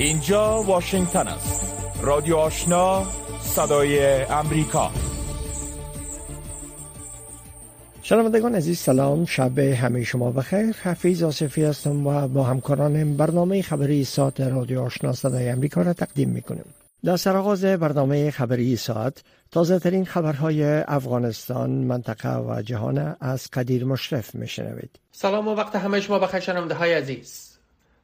اینجا واشنگتن است. رادیو آشنا صدای امریکا. شنوندگان عزیز سلام. شب همه شما بخیر. حفیظ آصفی هستم و با همکارانم برنامه خبری ساعت رادیو آشنا صدای امریکا را تقدیم می‌کنیم. در سرآغاز برنامه خبری ساعت تازه ترین خبرهای افغانستان منطقه و جهان از قدیر مشرف میشنوید. سلام و وقت همه شما بخیر شنونده های عزیز.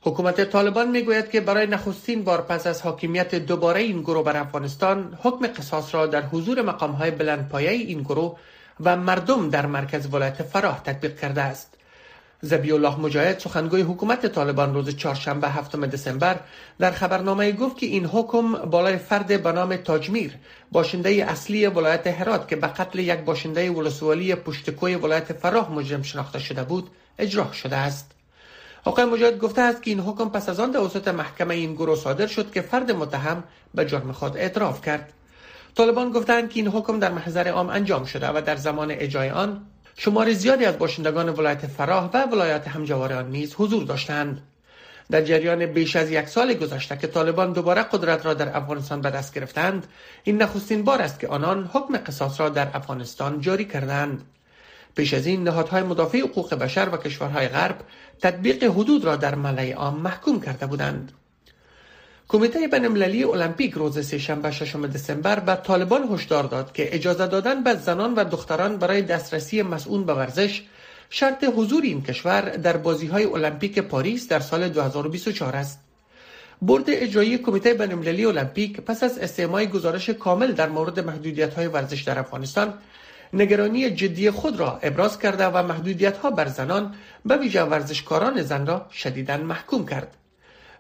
حکومت طالبان می‌گوید که برای نخستین بار پس از حاکمیت دوباره این گروه بر افغانستان حکم قصاص را در حضور مقام های بلند پایه این گروه و مردم در مرکز ولایت فراه تطبیق کرده است. زبی الله مجاهد سخنگوی حکومت طالبان روز چهارشنبه هفتم دسامبر در خبرنامه گفت که این حکم بالای فرد به نام تاجمیر باشنده اصلی ولایت هرات که به قتل یک باشنده ولسوالی پشتکوی ولایت فراه مجرم شناخته شده بود اجرا شده است. آقای مجاهد گفته است که این حکم پس از آن توسط محکمه این گروه صادر شد که فرد متهم به جرم خود اعتراف کرد. طالبان گفتند که این حکم در محضر عام انجام شده و در زمان اجرای آن شمار زیادی از باشندگان ولایت فراه و ولایت همجوار آن نیز حضور داشتند. در جریان بیش از یک سال گذشته که طالبان دوباره قدرت را در افغانستان به دست گرفتند این نخستین بار است که آنان حکم قصاص را در افغانستان جاری کردند. پیش از این نهادهای مدافع حقوق بشر و کشورهای غرب تطبیق حدود را در ملای عام محکوم کرده بودند کمیته بین‌المللی المپیک روز سهشنبه ششم دسامبر به طالبان هشدار داد که اجازه دادن به زنان و دختران برای دسترسی مسئول به ورزش شرط حضور این کشور در بازی های المپیک پاریس در سال 2024 است. برد اجرایی کمیته بین‌المللی المپیک پس از استعمای گزارش کامل در مورد محدودیت های ورزش در افغانستان نگرانی جدی خود را ابراز کرده و محدودیت ها بر زنان به ویژه ورزشکاران زن را شدیدا محکوم کرد.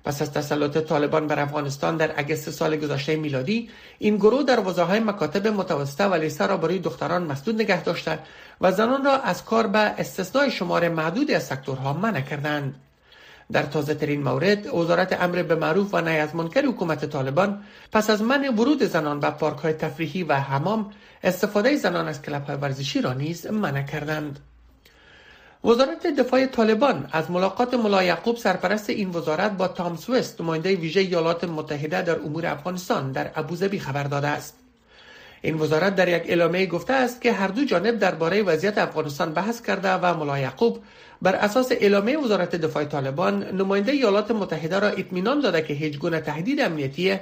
پس از تسلط طالبان بر افغانستان در اگست سال گذشته میلادی این گروه در های مکاتب متوسطه و لیسه را برای دختران مسدود نگه داشته و زنان را از کار به استثنای شمار معدودی از سکتورها منع کردند در تازه ترین مورد وزارت امر به معروف و نهی از منکر حکومت طالبان پس از منع ورود زنان به پارک های تفریحی و حمام استفاده زنان از کلب های ورزشی را نیز منع کردند. وزارت دفاع طالبان از ملاقات ملا یعقوب سرپرست این وزارت با تام سویست نماینده ویژه ایالات متحده در امور افغانستان در ابوظبی خبر داده است. این وزارت در یک اعلامیه گفته است که هر دو جانب درباره وضعیت افغانستان بحث کرده و ملا یعقوب بر اساس اعلامیه وزارت دفاع طالبان نماینده ایالات متحده را اطمینان داده که هیچ گونه تهدید امنیتی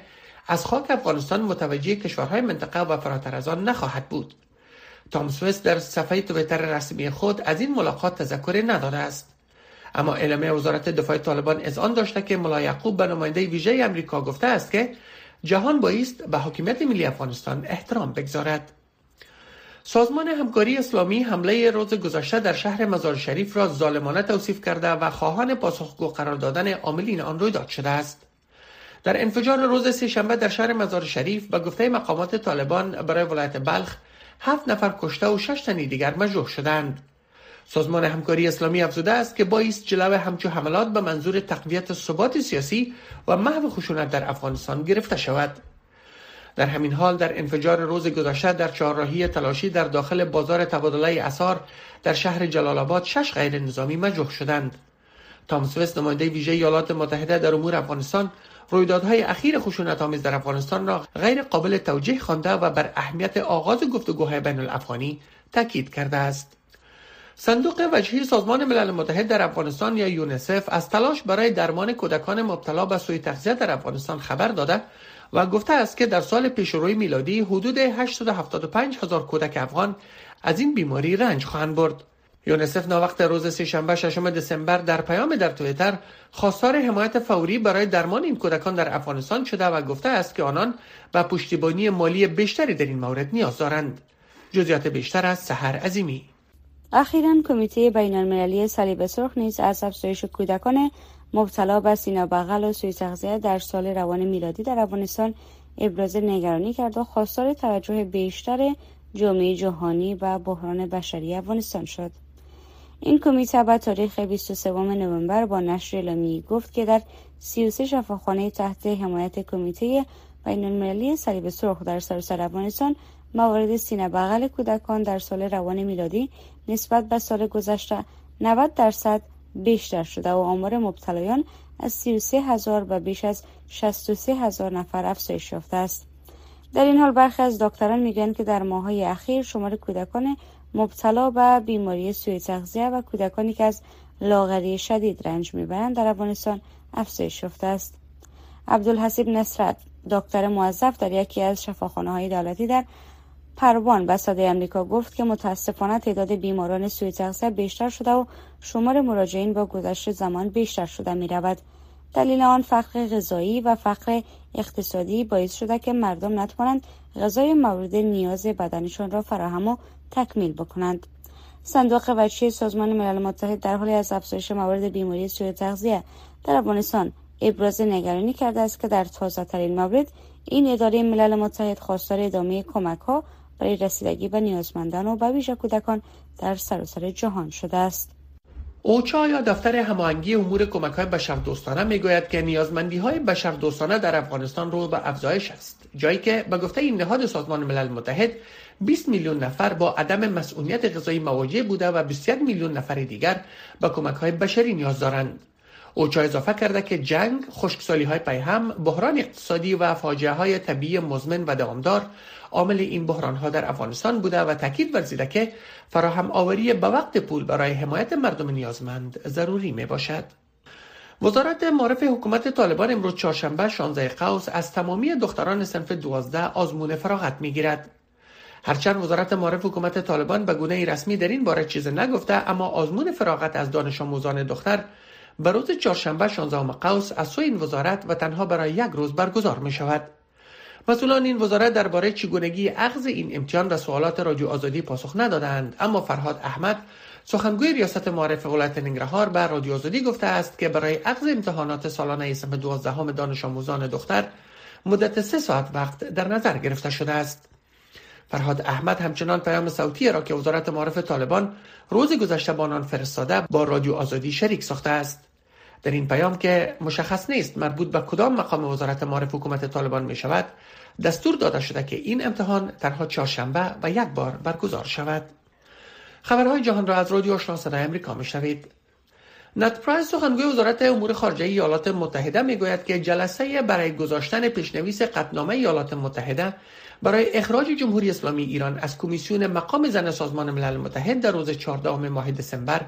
از خاک افغانستان متوجه کشورهای منطقه و فراتر از آن نخواهد بود. تام سویس در صفحه تویتر رسمی خود از این ملاقات تذکری نداده است. اما اعلامیه وزارت دفاع طالبان از آن داشته که ملا یعقوب به نماینده ویژه امریکا گفته است که جهان بایست به حاکمیت ملی افغانستان احترام بگذارد. سازمان همکاری اسلامی حمله روز گذشته در شهر مزار شریف را ظالمانه توصیف کرده و خواهان پاسخگو قرار دادن عاملین آن رویداد شده است. در انفجار روز سهشنبه در شهر مزار شریف به گفته مقامات طالبان برای ولایت بلخ هفت نفر کشته و شش تنی دیگر مجروح شدند. سازمان همکاری اسلامی افزوده است که بایست جلو همچو حملات به منظور تقویت ثبات سیاسی و محو خشونت در افغانستان گرفته شود. در همین حال در انفجار روز گذشته در چهارراهی تلاشی در داخل بازار تبادله اثار در شهر جلال آباد شش غیر نظامی مجروح شدند تام سویس نماینده ویژه ایالات متحده در امور افغانستان رویدادهای اخیر خشونت آمیز در افغانستان را غیر قابل توجیه خوانده و بر اهمیت آغاز گفتگوهای بین الافغانی تاکید کرده است. صندوق وجهی سازمان ملل متحد در افغانستان یا یونسف از تلاش برای درمان کودکان مبتلا به سوی تغذیه در افغانستان خبر داده و گفته است که در سال پیشروی میلادی حدود 875 هزار کودک افغان از این بیماری رنج خواهند برد. یونسف وقت روز سهشنبه ششم دسامبر در پیام در تویتر خواستار حمایت فوری برای درمان این کودکان در افغانستان شده و گفته است که آنان به پشتیبانی مالی بیشتری در این مورد نیاز دارند جزئیات بیشتر از سحر عظیمی اخیرا کمیته بین المللی صلیب سرخ نیز از افزایش کودکان مبتلا به سینا بغل و سوی تغذیه در سال روان میلادی در افغانستان ابراز نگرانی کرد و خواستار توجه بیشتر جامعه جهانی و بحران بشری افغانستان شد. این کمیته به تاریخ 23 نوامبر با نشر اعلامی گفت که در 33 شفاخانه تحت حمایت کمیته بین المللی صلیب سرخ در سراسر افغانستان موارد سینه بغل کودکان در سال روان میلادی نسبت به سال گذشته 90 درصد بیشتر شده و آمار مبتلایان از 33 هزار به بیش از 63 هزار نفر افزایش یافته است. در این حال برخی از دکتران می‌گویند که در ماههای اخیر شمار کودکان مبتلا به بیماری سوی تغذیه و کودکانی که از لاغری شدید رنج می‌برند در افغانستان افزایش یافته است. عبدالحسیب نصرت دکتر موظف در یکی از شفاخانه های دولتی در پروان به صدای امریکا گفت که متاسفانه تعداد بیماران سوی تغذیه بیشتر شده و شمار مراجعین با گذشت زمان بیشتر شده می رود. دلیل آن فقر غذایی و فقر اقتصادی باعث شده که مردم نتوانند غذای مورد نیاز بدنشان را فراهم و تکمیل بکنند. صندوق وچی سازمان ملل متحد در حال از افزایش موارد بیماری سوی تغذیه در افغانستان ابراز نگرانی کرده است که در تازه ترین مورد این اداره ملل متحد خواستار ادامه کمک ها برای رسیدگی به نیازمندان و به ویژه کودکان در سراسر جهان شده است. اوچا یا دفتر هماهنگی امور کمک های بشردوستانه می‌گوید که نیازمندی های بشردوستانه در افغانستان رو به افزایش است جایی که به گفته این نهاد سازمان ملل متحد 20 میلیون نفر با عدم مسئولیت غذایی مواجه بوده و 21 میلیون نفر دیگر به کمک های بشری نیاز دارند اوچا اضافه کرده که جنگ، خشکسالی های پیهم، بحران اقتصادی و فاجعه های طبیعی مزمن و دوامدار عامل این بحران ها در افغانستان بوده و تاکید ورزیده که فراهم آوری به وقت پول برای حمایت مردم نیازمند ضروری می باشد. وزارت معرف حکومت طالبان امروز چهارشنبه 16 قوس از تمامی دختران صنف 12 آزمون فراغت می گیرد. هرچند وزارت معرف حکومت طالبان به گونه رسمی در این باره چیز نگفته اما آزمون فراغت از دانش آموزان دختر به روز چهارشنبه 16 قوس از سوی این وزارت و تنها برای یک روز برگزار می شود. مسئولان این وزارت درباره چگونگی اخذ این امتحان و سوالات رادیو آزادی پاسخ ندادند. اما فرهاد احمد سخنگوی ریاست معرف ولایت ننگرهار به رادیو آزادی گفته است که برای اخذ امتحانات سالانه صنف دوازدهم دانش آموزان دختر مدت سه ساعت وقت در نظر گرفته شده است. فرهاد احمد همچنان پیام صوتی را که وزارت معرف طالبان روز گذشته با فرستاده با رادیو آزادی شریک ساخته است. در این پیام که مشخص نیست مربوط به کدام مقام وزارت معرف حکومت طالبان می شود دستور داده شده که این امتحان تنها چهارشنبه و یک بار برگزار شود خبرهای جهان را از رادیو آشنا صدای امریکا می‌شنوید ند پرایس سخنگوی وزارت امور خارجه ایالات متحده می‌گوید که جلسه برای گذاشتن پیشنویس قطعنامه ایالات متحده برای اخراج جمهوری اسلامی ایران از کمیسیون مقام زن سازمان ملل متحد در روز 14 ماه دسامبر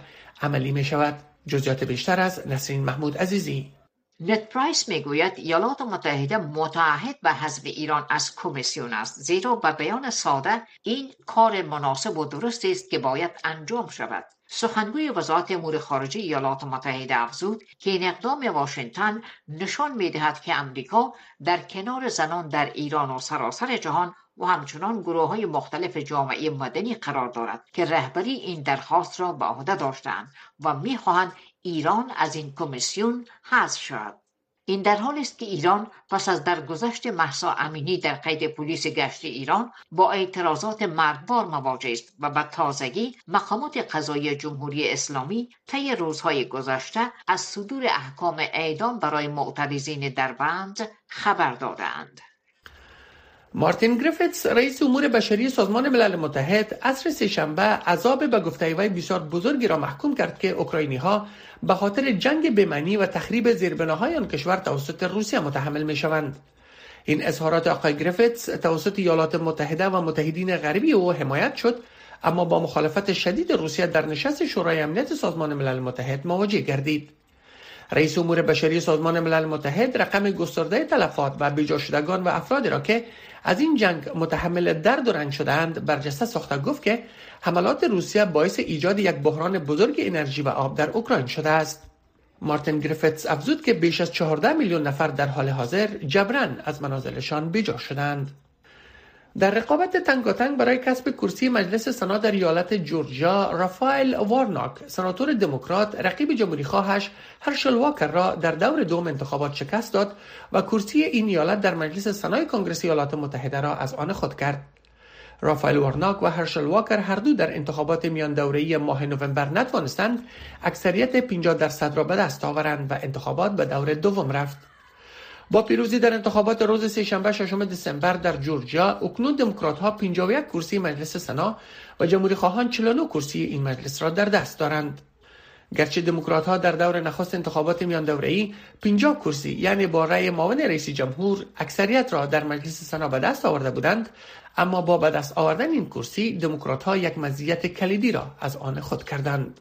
عملی می شود. جزئیات بیشتر از نسرین محمود عزیزی. ند پرایس می‌گوید ایالات متحده متعهد به حذف ایران از کمیسیون است زیرا به بیان ساده این کار مناسب و درست است که باید انجام شود. سخنگوی وزارت امور خارجه ایالات متحده افزود که این اقدام واشنگتن نشان می‌دهد که امریکا در کنار زنان در ایران و سراسر جهان و همچنان گروه های مختلف جامعه مدنی قرار دارد که رهبری این درخواست را به عهده داشتند و می‌خواهند ایران از این کمیسیون حذف شود. این در حال است که ایران پس از درگذشت محسا امینی در قید پلیس گشت ایران با اعتراضات مرگبار مواجه است و به تازگی مقامات قضایی جمهوری اسلامی طی روزهای گذشته از صدور احکام اعدام برای معترضین در بند خبر دادند مارتین گریفتس رئیس امور بشری سازمان ملل متحد عصر سهشنبه عذاب به گفته وی بسیار بزرگی را محکوم کرد که اوکراینی ها به خاطر جنگ بمنی و تخریب زیربناهای آن کشور توسط روسیه متحمل می شوند. این اظهارات آقای گریفتس توسط ایالات متحده و متحدین غربی او حمایت شد اما با مخالفت شدید روسیه در نشست شورای امنیت سازمان ملل متحد مواجه گردید. رئیس امور بشری سازمان ملل متحد رقم گسترده تلفات و بیجا شدگان و افرادی را که از این جنگ متحمل درد و رنج شدهاند برجسته ساخته گفت که حملات روسیه باعث ایجاد یک بحران بزرگ انرژی و آب در اوکراین شده است. مارتین گریفتس افزود که بیش از 14 میلیون نفر در حال حاضر جبران از منازلشان بیجا شدند در رقابت تنگاتنگ برای کسب کرسی مجلس سنا در ایالت جورجیا رافائل وارناک سناتور دموکرات رقیب جمهوری خواهش هرشل واکر را در دور دوم انتخابات شکست داد و کرسی این ایالت در مجلس سنای کنگرس ایالات متحده را از آن خود کرد. رافائل وارناک و هرشل واکر هر دو در انتخابات میان دوره‌ای ماه نوامبر نتوانستند اکثریت 50 درصد را به دست آورند و انتخابات به دور دوم رفت. با پیروزی در انتخابات روز سهشنبه ششم دسامبر در جورجیا اکنون دموکرات ها 51 کرسی مجلس سنا و جمهوری خواهان 49 کرسی این مجلس را در دست دارند. گرچه دموکرات ها در دور نخست انتخابات میان دوره ای 50 کرسی یعنی با رأی معاون رئیس جمهور اکثریت را در مجلس سنا به دست آورده بودند اما با به دست آوردن این کرسی دموکرات ها یک مزیت کلیدی را از آن خود کردند.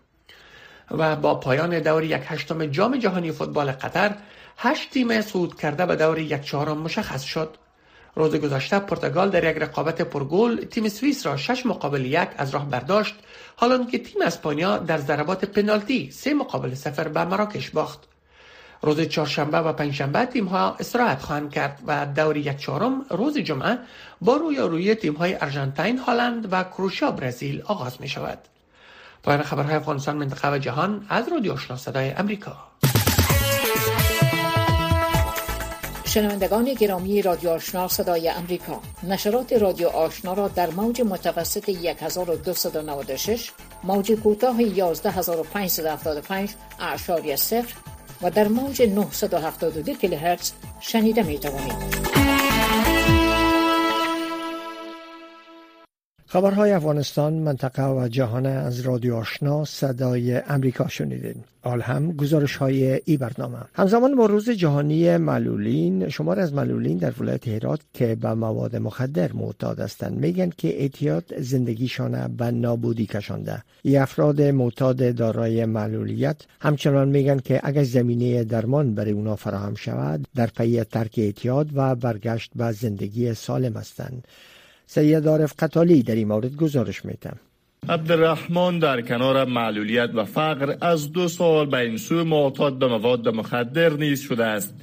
و با پایان دور یک هشتم جام جهانی فوتبال قطر هشت تیم صعود کرده به دور یک چهارم مشخص شد. روز گذشته پرتغال در یک رقابت پرگل تیم سوئیس را شش مقابل یک از راه برداشت. حالا که تیم اسپانیا در ضربات پنالتی سه مقابل صفر به مراکش باخت. روز چهارشنبه و پنجشنبه تیم ها استراحت خواهند کرد و دور یک چهارم روز جمعه با روی روی تیم های ارژانتین، هلند و کروشیا برزیل آغاز می شود. پایان خبرهای افغانستان منطقه و جهان از رادیو آشنا صدای امریکا. شنوندگان گرامی رادیو آشنا صدای امریکا نشرات رادیو آشنا را در موج متوسط 1296 موج کوتاه 11575 اعشاری صفر و در موج 972 کیلوهرتز شنیده می توانید. خبرهای افغانستان منطقه و جهان از رادیو آشنا صدای امریکا شنیدین. حال هم گزارش های ای برنامه. همزمان با روز جهانی معلولین شمار از معلولین در ولایت هرات که به مواد مخدر معتاد هستند میگن که اعتیاد زندگیشان به نابودی کشانده. ای افراد معتاد دارای معلولیت همچنان میگن که اگر زمینه درمان برای اونا فراهم شود در پی ترک اعتیاد و برگشت به زندگی سالم هستند. سید عارف قطالی در این مورد گزارش میتم عبدالرحمن در کنار معلولیت و فقر از دو سال به این سو معتاد به مواد مخدر نیز شده است.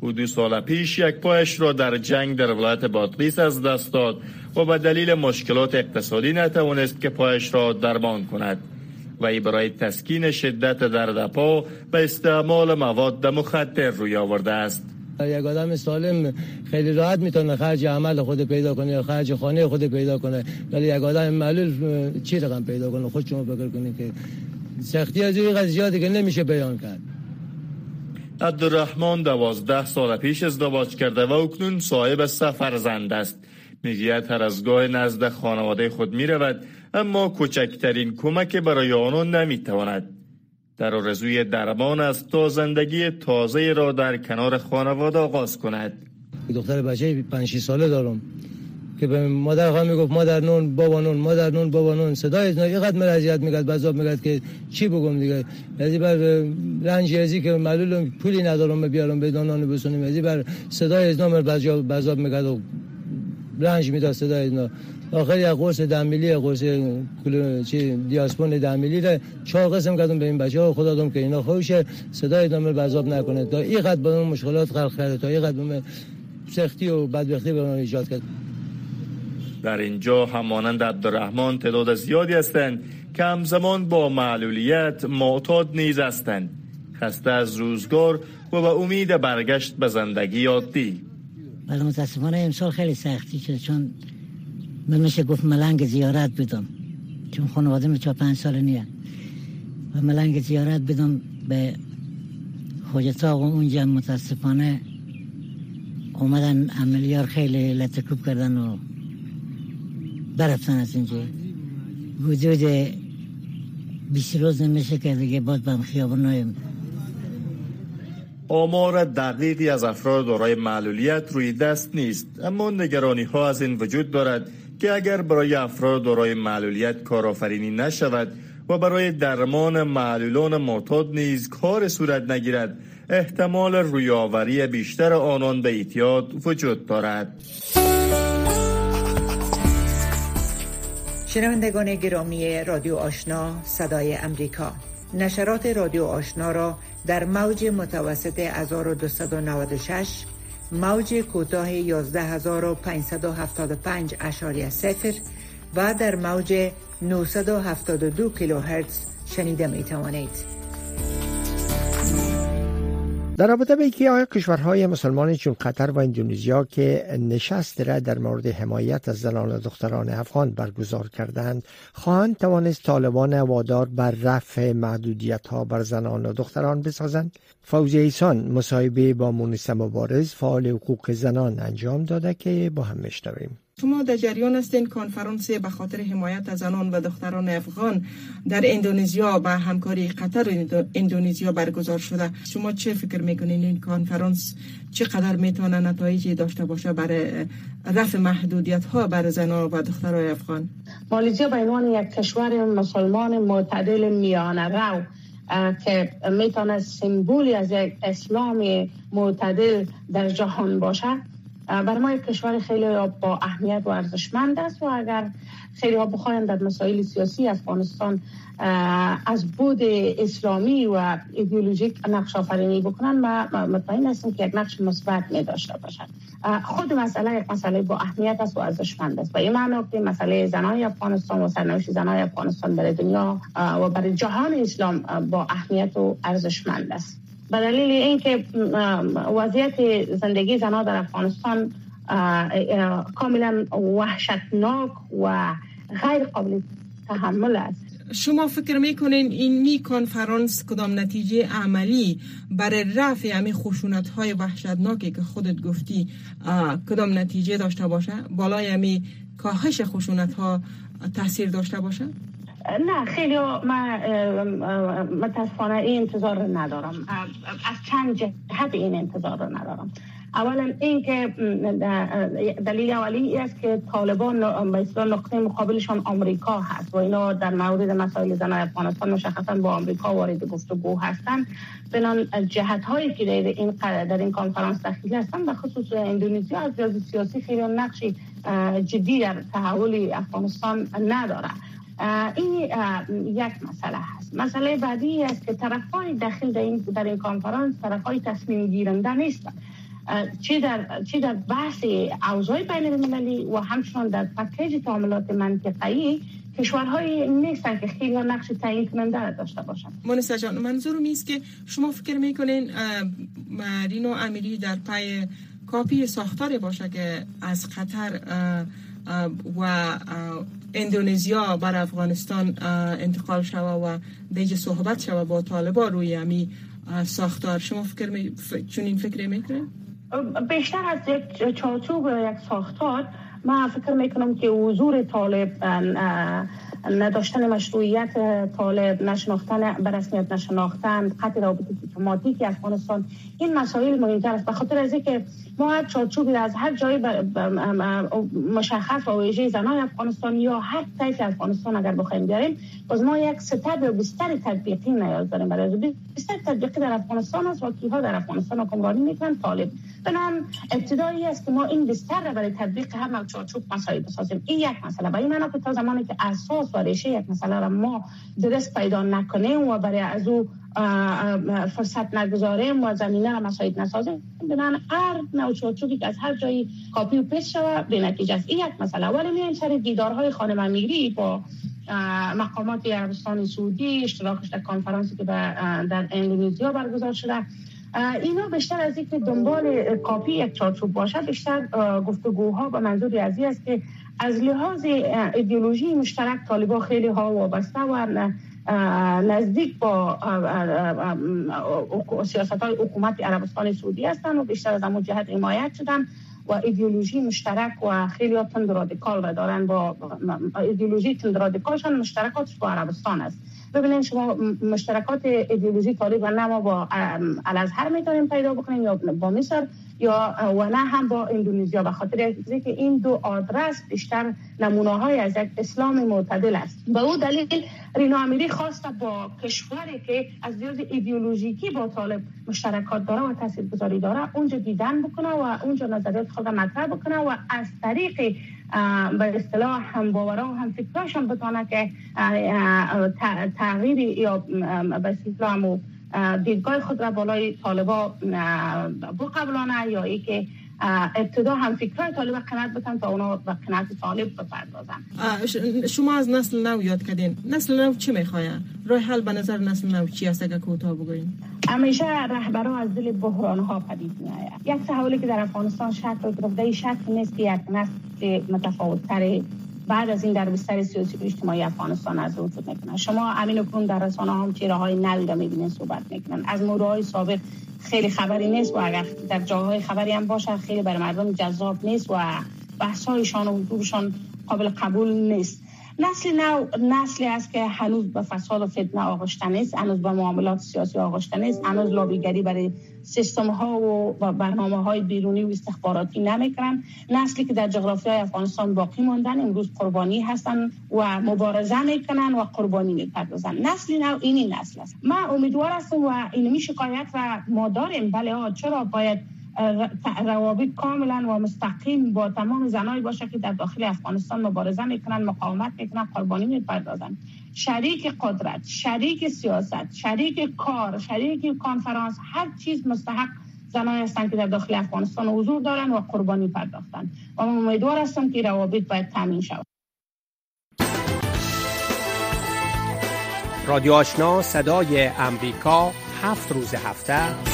او دو سال پیش یک پایش را در جنگ در ولایت بادغیس از دست داد و به دلیل مشکلات اقتصادی نتوانست که پایش را درمان کند و ای برای تسکین شدت درد پا به استعمال مواد مخدر روی آورده است. یک آدم سالم خیلی راحت می‌تونه خرج عمل خود پیدا کنه یا خرج خانه خود پیدا کنه. ولی یک آدم معلول چی رقم پیدا کنه؟ خود شما فکر کنید که سختی از این قضیاتی که نمیشه بیان کرد. عبدالرحمن دوازده سال پیش ازدواج کرده و اکنون صاحب سفر زند است. می‌گوید هر از گاه نزد خانواده خود می‌رود اما کوچکترین کمک برای آنان نمی‌تواند. در آرزوی درمان است تا زندگی تازه را در کنار خانواده آغاز کند. دختر بچه 5 ساله دارم که به مادر خواهم می‌گفت مادر نون بابا نون مادر نون بابا نون. صدای از اینقدر من اذیت می‌کرد بذاب می‌کرد که چی بگم دیگه؟ یعنی بر رنج ازی که معلول پولی ندارم بیارم به دانان بسونیم. یعنی بر صدای از نام بذاب می‌کرد و رنج می‌داد صدای از آخر یک قرص دمیلی قرص چی دیاسپون دمیلی را چهار قسم کردم به این بچه ها. خدا دم که اینا خوشه صدای دامر بذاب نکنه. تا این قد به مشکلات خلق کرده. تا این قد سختی و بدبختی به ایجاد کرد. در اینجا همانند عبدالرحمن تعداد زیادی هستند که همزمان با معلولیت معتاد نیز هستند. خسته از روزگار و به امید برگشت به زندگی عادی. ولی متاسفانه امسال خیلی سختی شد چون من میشه گفت ملنگ زیارت بدم. چون خانواده می چه پنج سال نیه. و ملنگ زیارت بدم به خوجتا و اونجا متاسفانه اومدن عملیار خیلی لطکوب کردن و برفتن از اینجا. وجود بیسی روز نمیشه که دیگه باید بهم خیابون نایم آمار دقیقی از افراد دارای معلولیت روی دست نیست اما نگرانی ها از این وجود دارد که اگر برای افراد دارای معلولیت کارآفرینی نشود و برای درمان معلولان معتاد نیز کار صورت نگیرد احتمال رویاوری بیشتر آنان به اعتیاد وجود دارد. شنوندگان گرامی رادیو آشنا صدای امریکا. نشرات رادیو آشنا را در موج متوسط 1296 موج کوتاه 11575 اشاری صفر و در موج 972 کیلوهرتز شنیده می توانید. در رابطه به اینکه آیا کشورهای مسلمان چون قطر و اندونزیا که نشست را در مورد حمایت از زنان و دختران افغان برگزار کردند خواهند توانست طالبان وادار بر رفع محدودیت ها بر زنان و دختران بسازند؟ فوزی ایسان مصاحبه با مونس مبارز فعال حقوق زنان انجام داده که با هم میشنویم. شما در جریان هستین کنفرانس به خاطر حمایت از زنان و دختران افغان در اندونزیا با همکاری قطر و اندونزیا برگزار شده. شما چه فکر می‌کنین این کنفرانس چقدر می‌تونه نتایجی داشته باشه برای رفع محدودیت ها برای زنان و دختران افغان؟ مالیزیا به عنوان یک کشور مسلمان معتدل میانه رو که می‌تونه سمبولی از اسلام معتدل در جهان باشه برای ما یک کشور خیلی با اهمیت و ارزشمند است و اگر خیلی ها بخواین در مسائل سیاسی افغانستان از بود اسلامی و ایدئولوژیک نقش آفرینی بکنن ما مطمئن هستیم که یک نقش مثبت می داشته باشد. خود مسئله یک مسئله با اهمیت است و ارزشمند است. و این معنی که مسئله زنای افغانستان و سرنوشت زنای افغانستان برای دنیا و برای جهان اسلام با اهمیت و ارزشمند است. به دلیل اینکه وضعیت زندگی زنها در افغانستان کاملا وحشتناک و غیر قابل تحمل است. شما فکر می‌کنین این می کنفرانس کدام نتیجه عملی برای رفع همین خشونت های وحشتناکی که خودت گفتی کدام نتیجه داشته باشه؟ بالای همی کاهش خشونت ها تاثیر داشته باشه؟ نه خیلی من متاسفانه این انتظار رو ندارم. از چند جهت این انتظار رو ندارم. اولا این که دلیل اولی است که طالبان به نقطه مقابلشان آمریکا هست و اینا در مورد مسائل زن افغانستان مشخصا با آمریکا وارد گفتگو هستند. بنان جهت هایی که در این در این کنفرانس دخیل هستند به خصوص اندونزیا از لحاظ سیاسی خیلی نقشی جدی در تحول افغانستان نداره این یک مسئله هست. مسئله بعدی است که طرف های داخل در این, در این طرف های تصمیم گیرنده نیستند. چه در چه در بحث اوضاع بین المللی و همچنان در پکیج تعاملات منطقه‌ای کشورهای نیستن که خیلی نقش تعیین کننده داشته باشن مونسا جان منظورم است که شما فکر می‌کنین رینو امیری در پای کاپی ساختاری باشه که از قطر و اندونزیا بر افغانستان انتقال شوه و دیگه صحبت شوه با طالبا روی امی ساختار شما فکر می... چون فکر می‌کنه؟ بیشتر از یک چارچوب یک ساختار من فکر می‌کنم که حضور طالب نداشتن مشروعیت طالب نشناختن به رسمیت نشناختن قطع رابط دیپلماتیک افغانستان. این مسائل مهمتر است. به خاطر از اینکه ما هر چارچوبی از هر جایی مشخص و ویژه زنان افغانستان یا هر طیف افغانستان اگر بخوایم بیاریم باز ما یک ستر و بستر تطبیقی نیاز داریم. برای بستر تطبیقی در افغانستان است. و در افغانستان حکمرانی می‌کنن طالب بنام ابتدایی است که ما این بستر را برای تطبیق هر چارچوب مسائل بسازیم. این یک مسئله. و این که تا زمانی که اساس و ریشه یک مسئله را ما درست پیدا نکنیم و برای از او فرصت نگذاریم و زمینه را مساعد نسازیم بنا هر نوع که از هر جایی کاپی و paste شود بی نتیجه است. این یک مسئله. ولی میایم سر دیدارهای خانم امیری با مقامات عربستان سعودی اشتراکش در کنفرانسی که در اندونزیا برگزار شده. اینا بیشتر از اینکه دنبال کاپی یک چارچوب باشد بیشتر گفتگوها به منظور از است که از لحاظ ایدئولوژی مشترک طالبا خیلی ها وابسته و نزدیک با سیاست های حکومت عربستان سعودی هستند و بیشتر از همون جهت حمایت شدن و ایدئولوژی مشترک و خیلی ها تند رادیکال و دارن با ایدئولوژی تند رادیکالشان مشترکاتش با عربستان است. ببینید شما مشترکات ایدئولوژی و نه ما با الازهر می‌تونیم پیدا بکنیم یا با مصر یا و نه هم با اندونزیا. به خاطر که این دو آدرس بیشتر نمونه های از یک اسلام معتدل است. به او دلیل رینا امیری خواست با کشوری که از لحاظ ایدئولوژیکی با طالب مشترکات داره و تاثیرگذاری داره اونجا دیدن بکنه و اونجا نظریات خود مطرح بکنه و از طریق به اصطلاح هم باورا و هم فکراش هم بتونه که تغییر یا به اصطلاح دیدگاه خود را بالای طالبا بقبلانه یا ای که ابتدا هم فکرهای طالب قناعت بتن تا اونا به قناعت طالب بپردازن. شما از نسل نو یاد کردین. نسل نو چی می‌خواه؟ راه حل به نظر نسل نو چی است اگر کوتاه بگوین همیشه رهبران از دل بحران ها پدید می یک تحولی که در افغانستان شکل گرفته شک نیست که یک نسل متفاوت تری بعد از این در بستر سیاسی و اجتماعی افغانستان از وجود می‌کنن شما امین اکنون در رسانه هم چیره های نل می‌بینین صحبت می‌کنن. از های سابق خیلی خبری نیست و اگر در جاهای خبری هم باشه خیلی برای مردم جذاب نیست و بحثایشان و حضورشان قابل قبول نیست. نسل نو نسلی است که هنوز به فساد و فتنه آغشته نیست هنوز به معاملات سیاسی آغشته نیست هنوز لابیگری برای سیستم ها و برنامه های بیرونی و استخباراتی نمی‌کنن. نسلی که در جغرافی های افغانستان باقی ماندن امروز قربانی هستن و مبارزه می‌کنن و قربانی می‌پردازن. نسلی نو اینی نسل است. من امیدوار هستم و اینمی شکایت و ما داریم. بله چرا باید روابط کاملا و مستقیم با تمام زنایی باشه که در داخل افغانستان مبارزه می‌کنن مقاومت می‌کنن قربانی می‌پردازن. شریک قدرت شریک سیاست شریک کار شریک کنفرانس هر چیز مستحق زنایی هستند که در داخل افغانستان حضور دارن و قربانی پرداختن. و من امیدوار هستم که روابط باید تامین شود. رادیو آشنا صدای امریکا هفت روز هفته.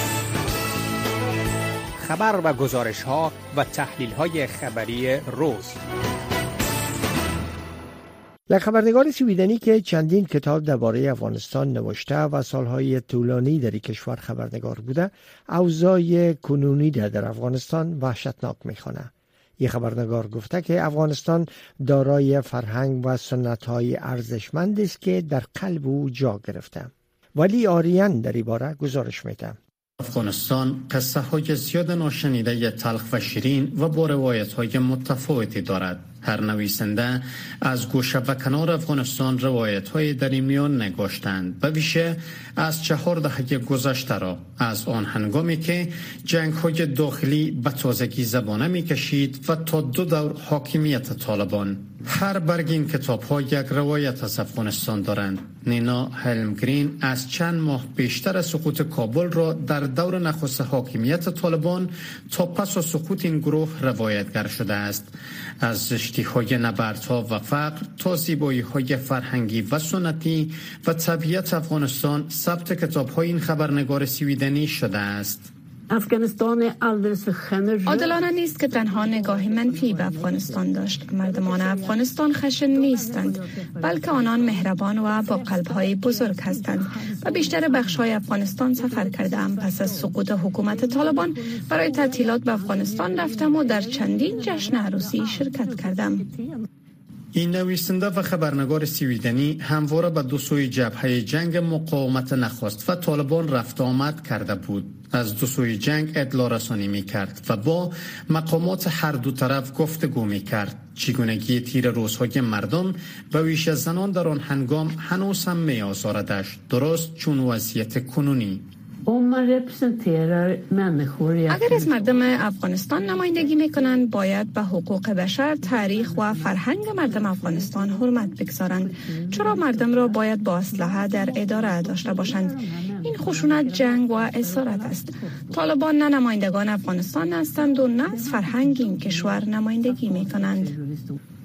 خبر و گزارش ها و تحلیل های خبری روز. یک خبرنگار سویدنی که چندین کتاب درباره افغانستان نوشته و سالهای طولانی در کشور خبرنگار بوده اوضاع کنونی در, در افغانستان وحشتناک می‌خوانه این خبرنگار گفته که افغانستان دارای فرهنگ و سنت های ارزشمند است که در قلب او جا گرفته. ولی آریان در این باره گزارش میده. افغانستان قصه های زیاد ناشنیده تلخ و شیرین و با روایت های متفاوتی دارد. هر نویسنده از گوشه و کنار افغانستان روایت های در این میان نگاشتند. به ویژه از چهار دهه گذشته را از آن هنگامی که جنگ های داخلی به تازگی زبانه می کشید و تا دو دور حاکمیت طالبان. هر برگ این کتاب ها یک روایت از افغانستان دارند. نینا هلمگرین از چند ماه بیشتر سقوط کابل را در دور نخست حاکمیت طالبان تا پس و سقوط این گروه روایتگر شده است. از زشتی های نبردها و فقر تا زیبایی های فرهنگی و سنتی و طبیعت افغانستان ثبت کتاب های این خبرنگار سویدنی شده است. افغانستان عادلانه نیست که تنها نگاه منفی به افغانستان داشت. مردمان افغانستان خشن نیستند بلکه آنان مهربان و با های بزرگ هستند و بیشتر بخش های افغانستان سفر کردم پس از سقوط حکومت طالبان برای تعطیلات به افغانستان رفتم و در چندین جشن عروسی شرکت کردم. این نویسنده و خبرنگار سویدنی همواره به دو سوی جبهه جنگ مقاومت نخواست و طالبان رفت آمد کرده بود. از دو سوی جنگ ادلا رسانی می کرد و با مقامات هر دو طرف گفتگو می کرد چگونگی تیر روزهای مردم به ویش زنان در آن هنگام هنوز هم می آزاردش درست چون وضعیت کنونی اگر از مردم افغانستان نمایندگی می‌کنند باید به حقوق بشر تاریخ و فرهنگ مردم افغانستان حرمت بگذارند. چرا مردم را باید با اسلحه در اداره داشته باشند؟ این خشونت جنگ و اسارت است. طالبان نه نمایندگان افغانستان هستند و نه از فرهنگ این کشور نمایندگی می‌کنند.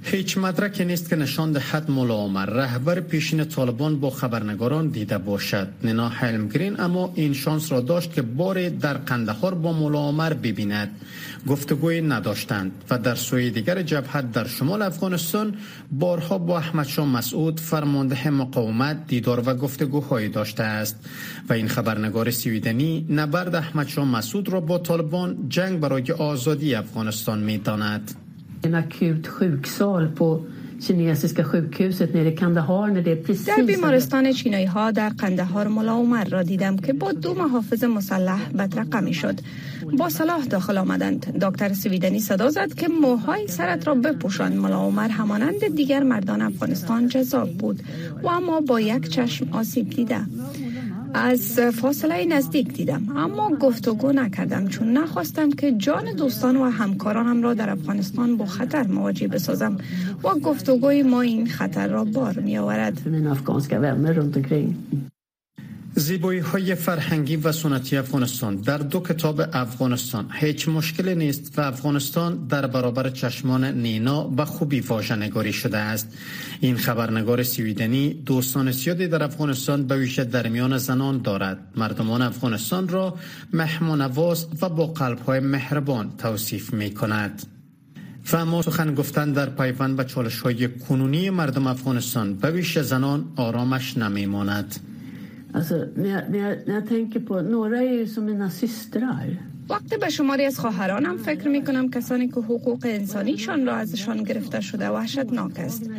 هیچ مدرکی نیست که نشان دهد مولا عمر رهبر پیشین طالبان با خبرنگاران دیده باشد نینا هلمگرین اما این شانس را داشت که بار در قندهار با مولا عمر ببیند گفتگوی نداشتند و در سوی دیگر جبهت در شمال افغانستان بارها با احمد شاه مسعود فرمانده مقاومت دیدار و گفتگوهایی داشته است و این خبرنگار سویدنی نبرد احمد شاه مسعود را با طالبان جنگ برای آزادی افغانستان می داند. En akut sjuksal på kinesiska sjukhuset nere i Kandahar när det precis در بیمارستان چینایی ها در قندهار ملا عمر را دیدم که با دو محافظ مسلح بدرقه می شد. با صلاح داخل آمدند. دکتر سویدنی صدا زد که موهای سرت را بپوشان. ملا عمر همانند دیگر مردان افغانستان جذاب بود و اما با یک چشم آسیب دیده. از فاصله نزدیک دیدم اما گفتگو نکردم چون نخواستم که جان دوستان و همکارانم را در افغانستان با خطر مواجه بسازم و گفتگوی ما این خطر را بار می آورد زیبایی های فرهنگی و سنتی افغانستان در دو کتاب افغانستان. هیچ مشکلی نیست و افغانستان در برابر چشمان نینا به خوبی واژه نگاری شده است. این خبرنگار سویدنی دوستان زیادی در افغانستان به ویژه در میان زنان دارد. مردمان افغانستان را مهمان نواز و با قلب های مهربان توصیف می کند و اما سخن گفتن در پیوند به چالش های کنونی مردم افغانستان به ویژه زنان آرامش نمی ماند. Alltså, när jag, när jag, när jag tänker på, några är ju som mina systrar. وقتی به شماری از خواهرانم فکر می کنم کسانی که حقوق انسانیشان را ازشان گرفته شده وحشتناک است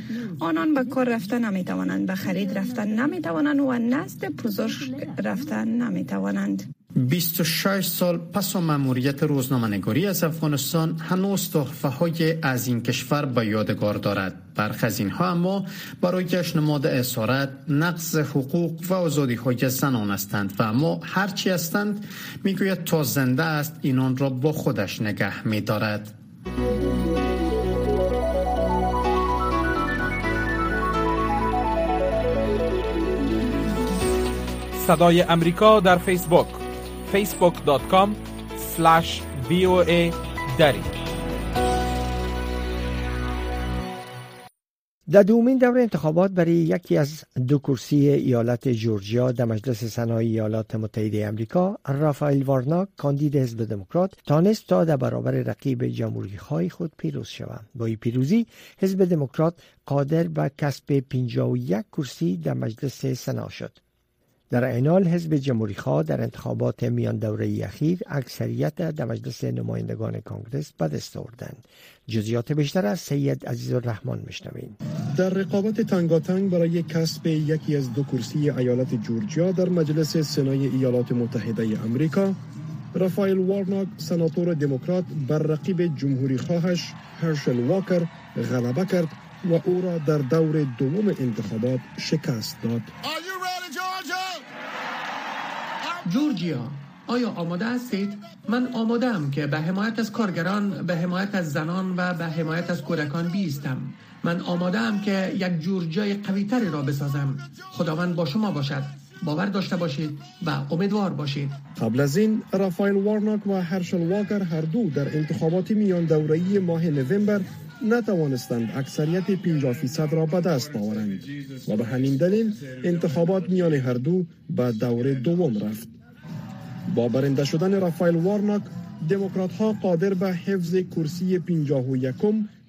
آنان به کار رفتن نمی توانند به خرید رفتن نمی توانند و نزد پزشک رفتن نمی توانند 26 سال پس از مأموریت روزنامه‌نگاری از افغانستان هنوز تحفه های از این کشور به یادگار دارد. برخی از اینها اما برای جشن ماده اسارت نقض حقوق و آزادی های زنان هستند و اما هرچی هستند می‌گوید تا زنده است اینان را با خودش نگه میدارد. صدای امریکا در فیسبوک. facebook.com voa دری در دومین دور انتخابات برای یکی از دو کرسی ایالت جورجیا در مجلس سنای ایالات متحده امریکا رافائل وارناک کاندید حزب دموکرات تانست تا در برابر رقیب جمهوری خواهی خود پیروز شود با این پیروزی حزب دموکرات قادر به کسب 51 کرسی در مجلس سنا شد. در این حال حزب جمهوری خواه در انتخابات میان دوره اخیر اکثریت در مجلس نمایندگان کانگرس به دست آوردند. جزیات بیشتر از سید عزیز الرحمن میشنویم در رقابت تنگاتنگ برای کسب یکی از دو کرسی ایالت جورجیا در مجلس سنای ایالات متحده امریکا رافائل وارناک سناتور دموکرات بر رقیب جمهوری خواهش هرشل واکر غلبه کرد و او را در دور دوم انتخابات شکست داد. جورجیا آیا آماده هستید؟ من آماده که به حمایت از کارگران، به حمایت از زنان و به حمایت از کودکان بیستم. من آماده ام که یک جورجیای قویتری را بسازم. خداوند با شما باشد. باور داشته باشید و امیدوار باشید. قبل از این رافایل وارناک و هرشل واکر هر دو در انتخابات میان دوره‌ای ماه نوامبر نتوانستند اکثریت 50 فیصد را به دست آورند و به همین دلیل انتخابات میان هر دو به دور دوم رفت. با برنده شدن رافایل وارناک دموکرات ها قادر به حفظ کرسی 51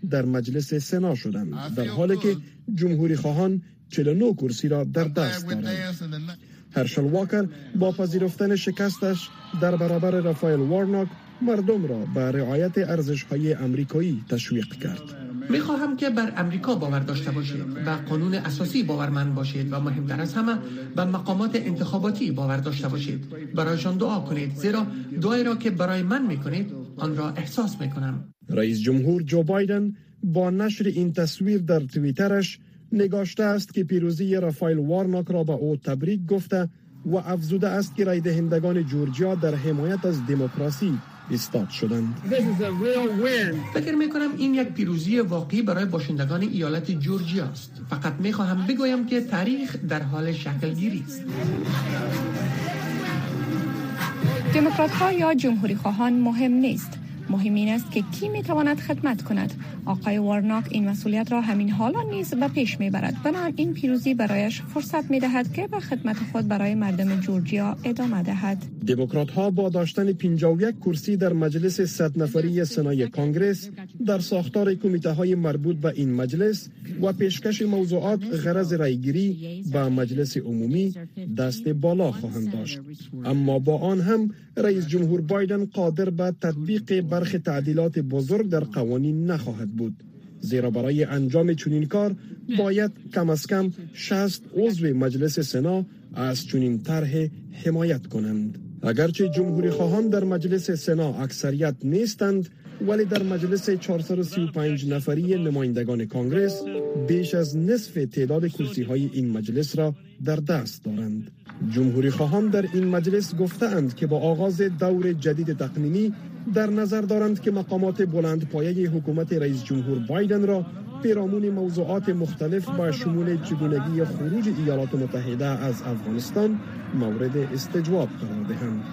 در مجلس سنا شدند در حالی که جمهوری خواهان 49 کرسی را در دست دارند. هرشل واکر با پذیرفتن شکستش در برابر رافایل وارناک مردم را به رعایت ارزش های امریکایی تشویق کرد. می خواهم که بر امریکا باور داشته باشید و قانون اساسی باورمند باشید و مهمتر از همه به مقامات انتخاباتی باور داشته باشید. برایشان دعا کنید زیرا دعایی را که برای من می کنید آن را احساس می کنم رئیس جمهور جو بایدن با نشر این تصویر در توییترش نگاشته است که پیروزی رافایل وارناک را به او تبریک گفته و افزوده است که رای دهندگان جورجیا در حمایت از دموکراسی ایستاد شدند فکر می کنم این یک پیروزی واقعی برای باشندگان ایالت جورجیا است. فقط می خواهم بگویم که تاریخ در حال شکل گیری است. دموکرات ها یا جمهوری خواهان مهم نیست. مهم این است که کی می تواند خدمت کند. آقای وارناک این مسئولیت را همین حالا نیز به پیش می برد بنابراین این پیروزی برایش فرصت می دهد که به خدمت خود برای مردم جورجیا ادامه دهد. دموکرات ها با داشتن 51 کرسی در مجلس 100 نفری سنای کانگرس در ساختار کمیته های مربوط به این مجلس و پیشکش موضوعات غرض رایگیری به مجلس عمومی دست بالا خواهند داشت. اما با آن هم رئیس جمهور بایدن قادر به تطبیق برخی تعدیلات بزرگ در قوانین نخواهد بود. زیرا برای انجام چنین کار باید کم از کم 60 عضو مجلس سنا از چنین طرح حمایت کنند. اگرچه جمهوری خواهان در مجلس سنا اکثریت نیستند ولی در مجلس 435 نفری نمایندگان کانگرس بیش از نصف تعداد کرسی های این مجلس را در دست دارند. جمهوری خواهان در این مجلس گفتند که با آغاز دور جدید تقنینی در نظر دارند که مقامات بلند پایه حکومت رئیس جمهور بایدن را پیرامون موضوعات مختلف با شمول چگونگی خروج ایالات متحده از افغانستان مورد استجواب قرار دهند.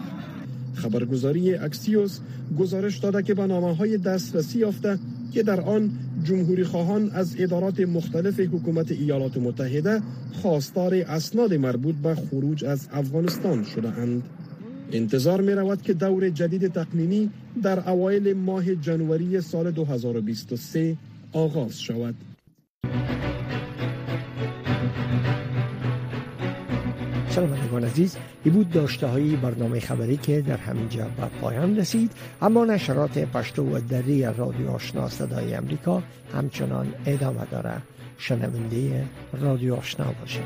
خبرگزاری اکسیوس گزارش داده که به نامه های دسترسی یافته که در آن جمهوری خواهان از ادارات مختلف حکومت ایالات متحده خواستار اسناد مربوط به خروج از افغانستان شده اند. انتظار می رود که دور جدید تقنینی در اوایل ماه جنوری سال 2023 آغاز شود. شنوندگان عزیز ای بود داشته های برنامه خبری که در همینجا به پایان رسید. اما نشرات پشتو و دری رادیو آشنا صدای امریکا همچنان ادامه داره شنونده رادیو آشنا باشید.